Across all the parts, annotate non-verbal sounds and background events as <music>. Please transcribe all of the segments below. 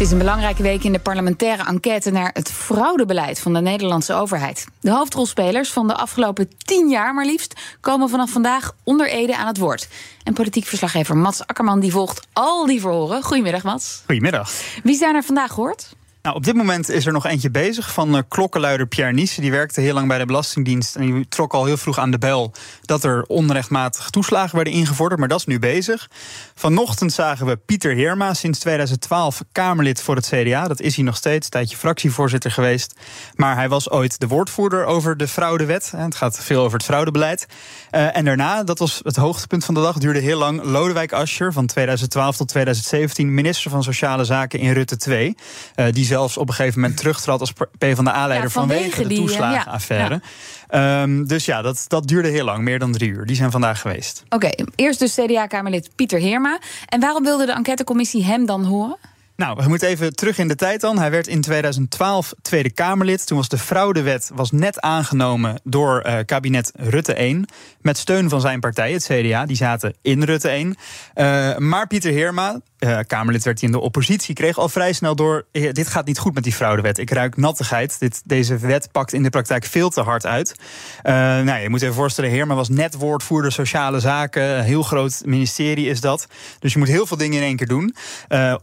Het is een belangrijke week in de parlementaire enquête naar het fraudebeleid van de Nederlandse overheid. De hoofdrolspelers van de afgelopen tien jaar maar liefst komen vanaf vandaag onder Ede aan het woord. En politiek verslaggever Mats Akkerman die volgt al die verhoren. Goedemiddag Mats. Goedemiddag. Wie zijn er vandaag gehoord? Nou, op dit moment is er nog eentje bezig van uh, klokkenluider Pierre Nice. Die werkte heel lang bij de Belastingdienst en die trok al heel vroeg aan de bel dat er onrechtmatig toeslagen werden ingevorderd, maar dat is nu bezig. Vanochtend zagen we Pieter Heerma, sinds 2012 Kamerlid voor het CDA. Dat is hij nog steeds, een tijdje fractievoorzitter geweest. Maar hij was ooit de woordvoerder over de fraudewet. Het gaat veel over het fraudebeleid. Uh, en daarna, dat was het hoogtepunt van de dag, duurde heel lang Lodewijk Asscher van 2012 tot 2017 minister van Sociale Zaken in Rutte 2. Uh, die zelfs op een gegeven moment terugtrad als PvdA-leider Ja, vanwege, vanwege de die, eh, toeslagenaffaire. Ehm, dus ja, dat, dat duurde heel lang, meer dan drie uur. Die zijn vandaag geweest. Oké, eerst dus CDA-Kamerlid Pieter Heerma. En waarom wilde de enquêtecommissie hem dan horen? Nou, we moeten even terug in de tijd dan. Hij werd in 2012 Tweede Kamerlid. Toen was de fraudewet was net aangenomen door eh, kabinet Rutte 1. Met steun van zijn partij, het CDA. Die zaten in Rutte 1. Eh, maar Pieter Heerma, eh, Kamerlid werd hij in de oppositie... kreeg al vrij snel door, dit gaat niet goed met die fraudewet. Ik ruik nattigheid. Dit, deze wet pakt in de praktijk veel te hard uit. Nou, je moet even voorstellen, Heerma was net woordvoerder sociale zaken. Heel groot ministerie is dat. Dus je moet heel veel dingen in één keer doen. Eh,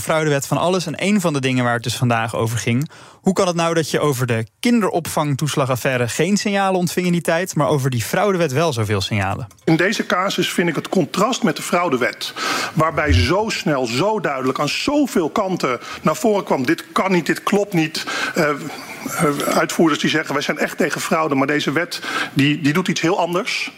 fraudewet, van alles. En een van de dingen waar het dus vandaag over ging... hoe kan het nou dat je over de kinderopvangtoeslagaffaire... geen signalen ontving in die tijd... maar over die fraudewet wel zoveel signalen? In deze casus vind ik het contrast met de fraudewet, waarbij zo snel, zo duidelijk aan zoveel kanten naar voren kwam: dit kan niet, dit klopt niet. Uh, uitvoerders die zeggen: wij zijn echt tegen fraude, maar deze wet die, die doet iets heel anders.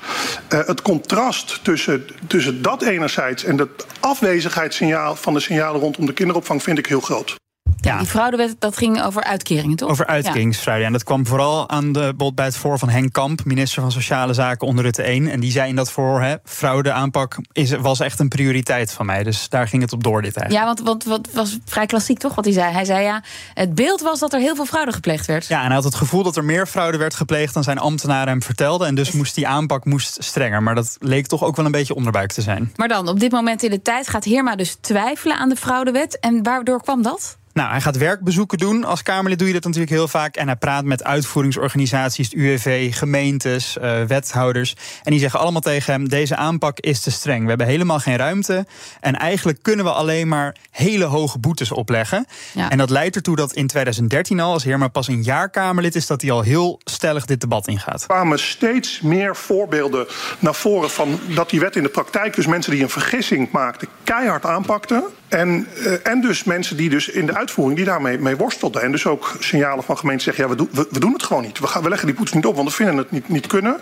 Uh, het contrast tussen, tussen dat enerzijds en het afwezigheidssignaal van de signalen rondom de kinderopvang vind ik heel groot. Ja. Die fraudewet, dat ging over uitkeringen, toch? Over uitkeringsfraude. En dat kwam vooral aan de bod bij het voor van Henk Kamp, minister van Sociale Zaken onder Rutte 1. En die zei in dat voor, hè, fraude aanpak is, was echt een prioriteit van mij. Dus daar ging het op door, dit eigenlijk. Ja, want wat, wat was vrij klassiek, toch, wat hij zei? Hij zei ja, het beeld was dat er heel veel fraude gepleegd werd. Ja, en hij had het gevoel dat er meer fraude werd gepleegd dan zijn ambtenaren hem vertelden. En dus moest die aanpak moest strenger. Maar dat leek toch ook wel een beetje onderbuik te zijn. Maar dan, op dit moment in de tijd gaat Heerma dus twijfelen aan de fraudewet. En waardoor kwam dat? Nou, hij gaat werkbezoeken doen. Als Kamerlid doe je dat natuurlijk heel vaak. En hij praat met uitvoeringsorganisaties, het UWV, gemeentes, uh, wethouders. En die zeggen allemaal tegen hem: deze aanpak is te streng. We hebben helemaal geen ruimte. En eigenlijk kunnen we alleen maar hele hoge boetes opleggen. Ja. En dat leidt ertoe dat in 2013 al, als Heerma pas een jaar Kamerlid is, dat hij al heel stellig dit debat ingaat. Er kwamen steeds meer voorbeelden naar voren van dat die wet in de praktijk, dus mensen die een vergissing maakten, keihard aanpakten. En, uh, en dus mensen die dus in de uitvoering die daarmee mee worstelden. En dus ook signalen van gemeenten zeggen: ja, we, do, we, doen het gewoon niet. We, gaan, we leggen die boetes niet op, want we vinden het niet, niet kunnen.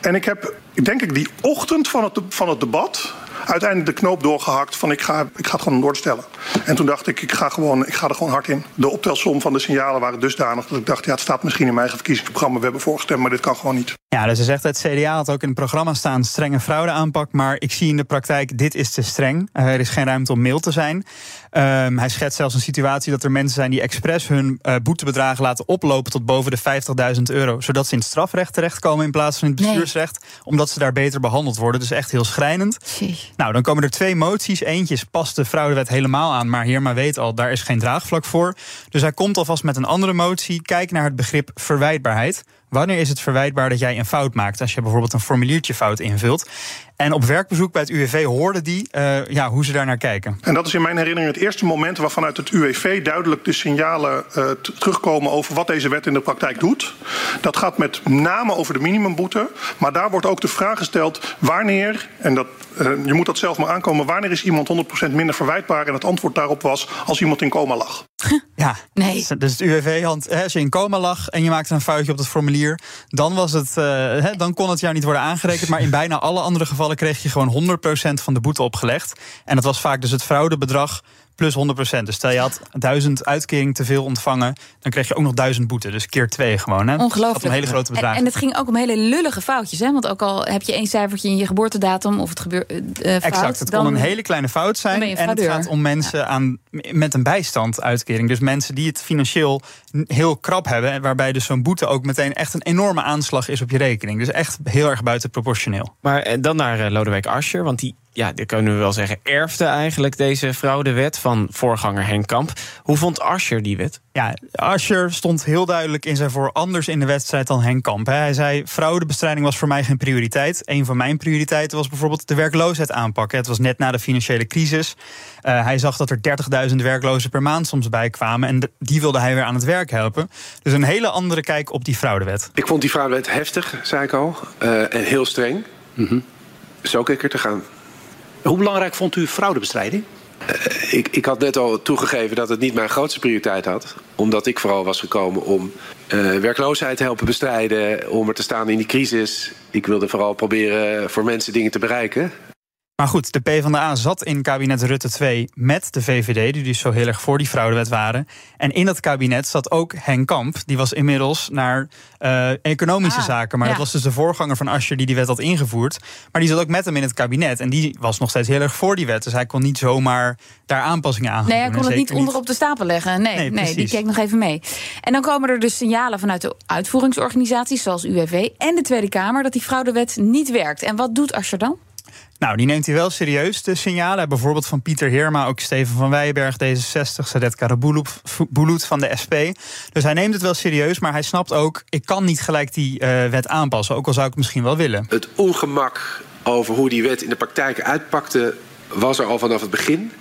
En ik heb, denk ik, die ochtend van het, van het debat uiteindelijk de knoop doorgehakt van ik ga, ik ga het gewoon doorstellen. En toen dacht ik, ik ga, gewoon, ik ga er gewoon hard in. De optelsom van de signalen waren dusdanig dat ik dacht, ja, het staat misschien in mijn eigen verkiezingsprogramma. We hebben voorgestemd, maar dit kan gewoon niet. Ja, dus ze zegt het CDA had ook in het programma staan strenge fraudeaanpak. Maar ik zie in de praktijk, dit is te streng. Uh, er is geen ruimte om mild te zijn. Um, hij schetst zelfs een situatie dat er mensen zijn die expres hun uh, boetebedragen laten oplopen tot boven de 50.000 euro. Zodat ze in het strafrecht terechtkomen in plaats van in het bestuursrecht. Nee. Omdat ze daar beter behandeld worden. Dus echt heel schrijnend. Nou, dan komen er twee moties. Eentje past de fraudewet helemaal aan, maar Heerma weet al, daar is geen draagvlak voor. Dus hij komt alvast met een andere motie. Kijk naar het begrip verwijtbaarheid. Wanneer is het verwijtbaar dat jij een fout maakt als je bijvoorbeeld een formuliertje fout invult? En op werkbezoek bij het UWV hoorde die uh, ja, hoe ze daar naar kijken. En dat is in mijn herinnering het eerste moment waarvan uit het UWV duidelijk de signalen uh, terugkomen over wat deze wet in de praktijk doet. Dat gaat met name over de minimumboete. Maar daar wordt ook de vraag gesteld wanneer, en dat, uh, je moet dat zelf maar aankomen, wanneer is iemand 100% minder verwijtbaar? En het antwoord daarop was als iemand in coma lag. Ja, <laughs> nee. dus het UWV, als je in coma lag en je maakte een foutje op het formulier, dan, was het, uh, dan kon het jou niet worden aangerekend. Maar in bijna alle andere gevallen kreeg je gewoon 100% van de boete opgelegd. En dat was vaak dus het fraudebedrag plus 100%. Dus stel je had 1000 uitkering te veel ontvangen, dan kreeg je ook nog 1000 boete. Dus keer twee gewoon. Hè? Ongelooflijk. Een hele grote bedrag. En, en, het ging ook om hele lullige foutjes. Hè? Want ook al heb je één cijfertje in je geboortedatum of het gebeurt uh, fout, Exact, het dan, kon een hele kleine fout zijn. En het gaat om mensen aan, met een bijstandsuitkering. Dus mensen die het financieel heel krap hebben. Waarbij dus zo'n boete ook meteen echt een enorme aanslag is op je rekening. Dus echt heel erg buitenproportioneel. Maar eh, dan naar Lodewijk Asscher, want die ja, dat kunnen we wel zeggen, erfde eigenlijk deze fraudewet van voorganger Henk Kamp. Hoe vond Ascher die wet? Ja, Ascher stond heel duidelijk in zijn voor anders in de wedstrijd dan Henk Kamp. Hij zei, fraudebestrijding was voor mij geen prioriteit. Een van mijn prioriteiten was bijvoorbeeld de werkloosheid aanpakken. Het was net na de financiële crisis. Uh, hij zag dat er 30.000 werklozen per maand soms bij kwamen. En die wilde hij weer aan het werk helpen. Dus een hele andere kijk op die fraudewet. Ik vond die fraudewet heftig, zei ik al. Uh, en heel streng. Mm -hmm. Zo keek er te gaan. Hoe belangrijk vond u fraudebestrijding? Uh, ik, ik, had net al toegegeven dat het niet mijn grootste prioriteit had. Omdat ik vooral was gekomen om uh, werkloosheid te helpen bestrijden. Om er te staan in die crisis. Ik wilde vooral proberen voor mensen dingen te bereiken. Maar goed, de PvdA zat in kabinet Rutte 2 met de VVD, die dus zo heel erg voor die fraudewet waren. En in dat kabinet zat ook Henk Kamp, die was inmiddels naar uh, economische ah, zaken. Maar ja. dat was dus de voorganger van Ascher die die wet had ingevoerd. Maar die zat ook met hem in het kabinet. En die was nog steeds heel erg voor die wet. Dus hij kon niet zomaar daar aanpassingen aan Nee, hij kon het niet onder op de stapel leggen. Nee, nee, nee, die keek nog even mee. En dan komen er dus signalen vanuit de uitvoeringsorganisaties, zoals UWV en de Tweede Kamer, dat die fraudewet niet werkt. En wat doet Ascher dan? Nou, die neemt hij wel serieus, de signalen. Bijvoorbeeld van Pieter Heerma, ook Steven van Wijberg, D66, Sadet Karabulut van de SP. Dus hij neemt het wel serieus, maar hij snapt ook... ik kan niet gelijk die uh, wet aanpassen, ook al zou ik het misschien wel willen. Het ongemak over hoe die wet in de praktijk uitpakte... was er al vanaf het begin.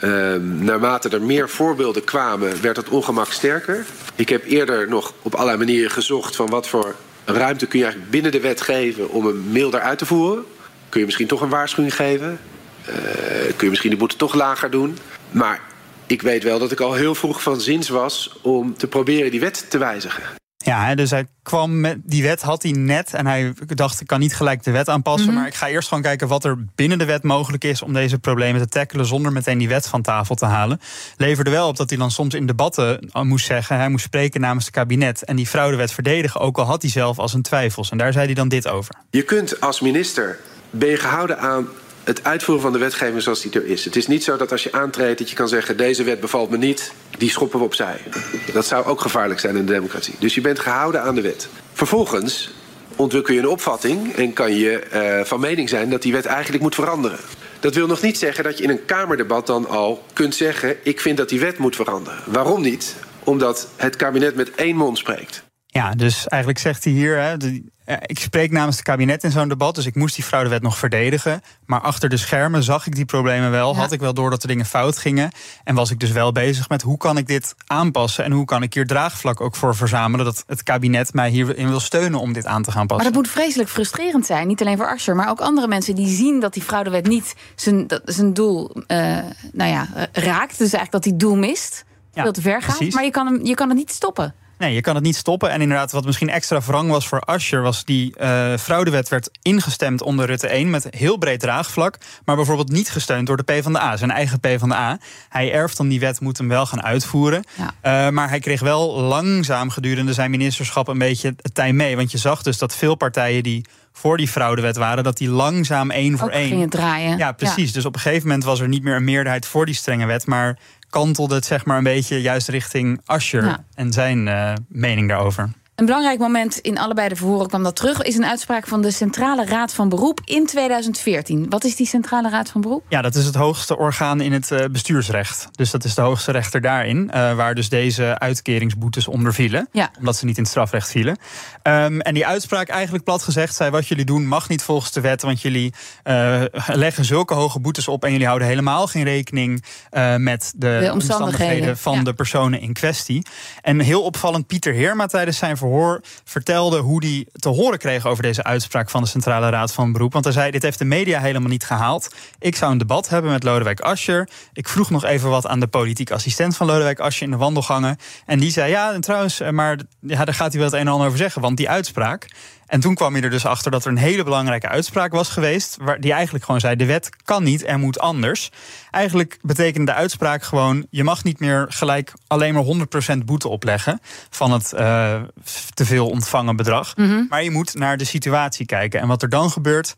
Uh, naarmate er meer voorbeelden kwamen, werd het ongemak sterker. Ik heb eerder nog op allerlei manieren gezocht... van wat voor ruimte kun je eigenlijk binnen de wet geven... om hem milder uit te voeren... Kun je misschien toch een waarschuwing geven? Uh, kun je misschien de boete toch lager doen? Maar ik weet wel dat ik al heel vroeg van zins was om te proberen die wet te wijzigen. Ja, dus hij kwam met die wet, had hij net. En hij dacht, ik kan niet gelijk de wet aanpassen. Mm -hmm. Maar ik ga eerst gewoon kijken wat er binnen de wet mogelijk is om deze problemen te tackelen. zonder meteen die wet van tafel te halen. Leverde wel op dat hij dan soms in debatten moest zeggen. Hij moest spreken namens het kabinet. En die fraudewet verdedigen, ook al had hij zelf als een twijfels. En daar zei hij dan dit over. Je kunt als minister ben je gehouden aan het uitvoeren van de wetgeving zoals die er is. Het is niet zo dat als je aantreedt dat je kan zeggen... deze wet bevalt me niet, die schoppen we opzij. Dat zou ook gevaarlijk zijn in de democratie. Dus je bent gehouden aan de wet. Vervolgens ontwikkel je een opvatting en kan je uh, van mening zijn... dat die wet eigenlijk moet veranderen. Dat wil nog niet zeggen dat je in een Kamerdebat dan al kunt zeggen... ik vind dat die wet moet veranderen. Waarom niet? Omdat het kabinet met één mond spreekt. Ja, dus eigenlijk zegt hij hier, hè, ik spreek namens het kabinet in zo'n debat, dus ik moest die fraudewet nog verdedigen. Maar achter de schermen zag ik die problemen wel, ja. had ik wel door dat er dingen fout gingen. En was ik dus wel bezig met hoe kan ik dit aanpassen en hoe kan ik hier draagvlak ook voor verzamelen dat het kabinet mij hierin wil steunen om dit aan te gaan passen. Maar dat moet vreselijk frustrerend zijn, niet alleen voor Asscher, maar ook andere mensen die zien dat die fraudewet niet zijn, zijn doel uh, nou ja, raakt. Dus eigenlijk dat hij doel mist, ja, veel te ver gaat. Maar je kan, hem, je kan het niet stoppen. Nee, je kan het niet stoppen. En inderdaad, wat misschien extra wrang was voor Ascher... was die uh, fraudewet werd ingestemd onder Rutte 1... met heel breed draagvlak, maar bijvoorbeeld niet gesteund door de PvdA. Zijn eigen PvdA. Hij erft dan die wet, moet hem wel gaan uitvoeren. Ja. Uh, maar hij kreeg wel langzaam gedurende zijn ministerschap... een beetje het tij mee. Want je zag dus dat veel partijen die voor die fraudewet waren, dat die langzaam één voor één gingen draaien. Ja, precies. Ja. Dus op een gegeven moment was er niet meer een meerderheid voor die strenge wet, maar kantelde het zeg maar een beetje juist richting Ascher ja. en zijn uh, mening daarover. Een belangrijk moment in allebei de verhoren kwam dat terug. Is een uitspraak van de Centrale Raad van Beroep in 2014. Wat is die Centrale Raad van Beroep? Ja, dat is het hoogste orgaan in het uh, bestuursrecht. Dus dat is de hoogste rechter daarin. Uh, waar dus deze uitkeringsboetes onder vielen. Ja. Omdat ze niet in het strafrecht vielen. Um, en die uitspraak eigenlijk plat gezegd zei... wat jullie doen mag niet volgens de wet. Want jullie uh, leggen zulke hoge boetes op... en jullie houden helemaal geen rekening met de, de omstandigheden, omstandigheden, van ja. de personen in kwestie. En heel opvallend, Pieter Heerma tijdens zijn verhoor vertelde hoe hij te horen kreeg over deze uitspraak van de Centrale Raad van Beroep. Want hij zei: Dit heeft de media helemaal niet gehaald. Ik zou een debat hebben met Lodewijk Asscher. Ik vroeg nog even wat aan de politiek assistent van Lodewijk Asscher in de wandelgangen. En die zei: Ja, en trouwens, maar ja, daar gaat hij wel het een en ander over zeggen. Want die uitspraak. En toen kwam je er dus achter dat er een hele belangrijke uitspraak was geweest. Waar, die eigenlijk gewoon zei: de wet kan niet en moet anders. Eigenlijk betekende de uitspraak gewoon: je mag niet meer gelijk alleen maar 100% boete opleggen van het uh, te veel ontvangen bedrag. Mhm. Maar je moet naar de situatie kijken. En wat er dan gebeurt.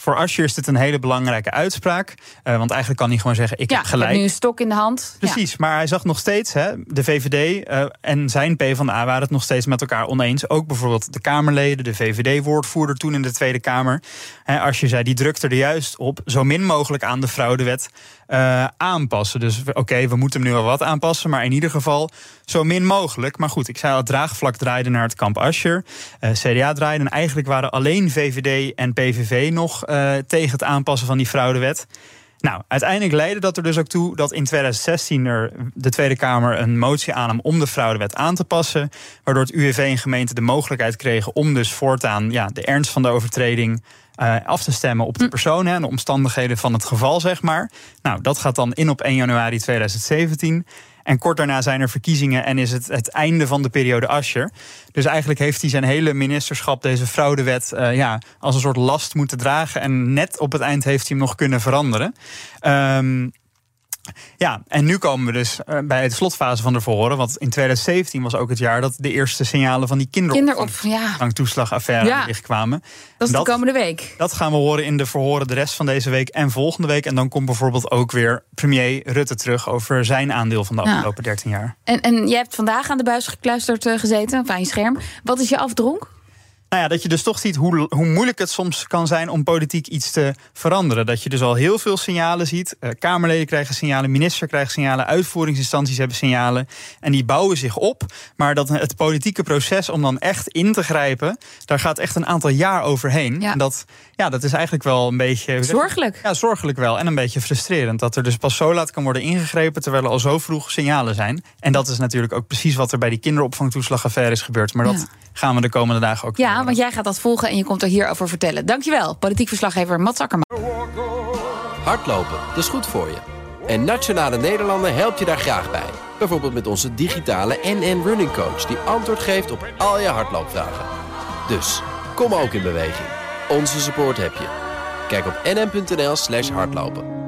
Voor Asscher is dit een hele belangrijke uitspraak. Uh, want eigenlijk kan hij gewoon zeggen: Ik ja, heb gelijk. Ik heb nu een stok in de hand. Precies, maar hij zag nog steeds, hè, de VVD uh, en zijn PvdA waren het nog steeds met elkaar oneens. Ook bijvoorbeeld de Kamerleden, de VVD-woordvoerder toen in de Tweede Kamer. Hè, als je zei, die drukte er juist op zo min mogelijk aan de fraudewet uh, aanpassen. Dus oké, we moeten hem nu wel wat aanpassen, maar in ieder geval zo min mogelijk. Maar goed, ik zei al, draagvlak draaide naar het kamp Ascher. Uh, CDA draaide en eigenlijk waren alleen VVD en PVV nog uh, tegen het aanpassen van die fraudewet. Nou, uiteindelijk leidde dat er dus ook toe dat in 2016 er de Tweede Kamer een motie aannam om de fraudewet aan te passen. Waardoor het UWV en gemeente de mogelijkheid kregen om dus voortaan ja, de ernst van de overtreding uh, af te stemmen op de persoon en de omstandigheden van het geval, zeg maar. Nou, dat gaat dan in op 1 januari 2017. En kort daarna zijn er verkiezingen en is het het einde van de periode Ascher. Dus eigenlijk heeft hij zijn hele ministerschap, deze fraudewet, uh, ja, als een soort last moeten dragen. En net op het eind heeft hij hem nog kunnen veranderen. Um, ja, en nu komen we dus bij de slotfase van de verhoren. Want in 2017 was ook het jaar dat de eerste signalen van die kinderopvangtoeslagaffaire ja. licht kwamen. Dat is de komende week. Dat gaan we horen in de verhoren de rest van deze week en volgende week. En dan komt bijvoorbeeld ook weer premier Rutte terug over zijn aandeel van de afgelopen 13 jaar. En, en jij hebt vandaag aan de buis gekluisterd uh, gezeten, op je scherm. Wat is je afdronk? Nou ja, dat je dus toch ziet hoe, hoe moeilijk het soms kan zijn om politiek iets te veranderen. Dat je dus al heel veel signalen ziet. Uh, Kamerleden krijgen signalen, minister krijgt signalen, uitvoeringsinstanties hebben signalen. En die bouwen zich op. Maar dat het politieke proces om dan echt in te grijpen, daar gaat echt een aantal jaar overheen. Ja. En dat, ja, dat is eigenlijk wel een beetje. Zorgelijk. Ja, zorgelijk wel. En een beetje frustrerend. Dat er dus pas zo laat kan worden ingegrepen terwijl er al zo vroeg signalen zijn. En dat is natuurlijk ook precies wat er bij die kinderopvangtoeslagaffaire is gebeurd. Maar dat Ja. gaan we de komende dagen ook Ja, want jij gaat dat volgen en je komt er hierover vertellen. Dankjewel, politiek verslaggever Mats Akkerman. Hardlopen, dat is goed voor je. En Nationale Nederlanden helpt je daar graag bij. Bijvoorbeeld met onze digitale NN Running Coach... die antwoord geeft op al je hardloopvragen. Dus, kom ook in beweging. Onze support heb je. Kijk op nn.nl slash hardlopen.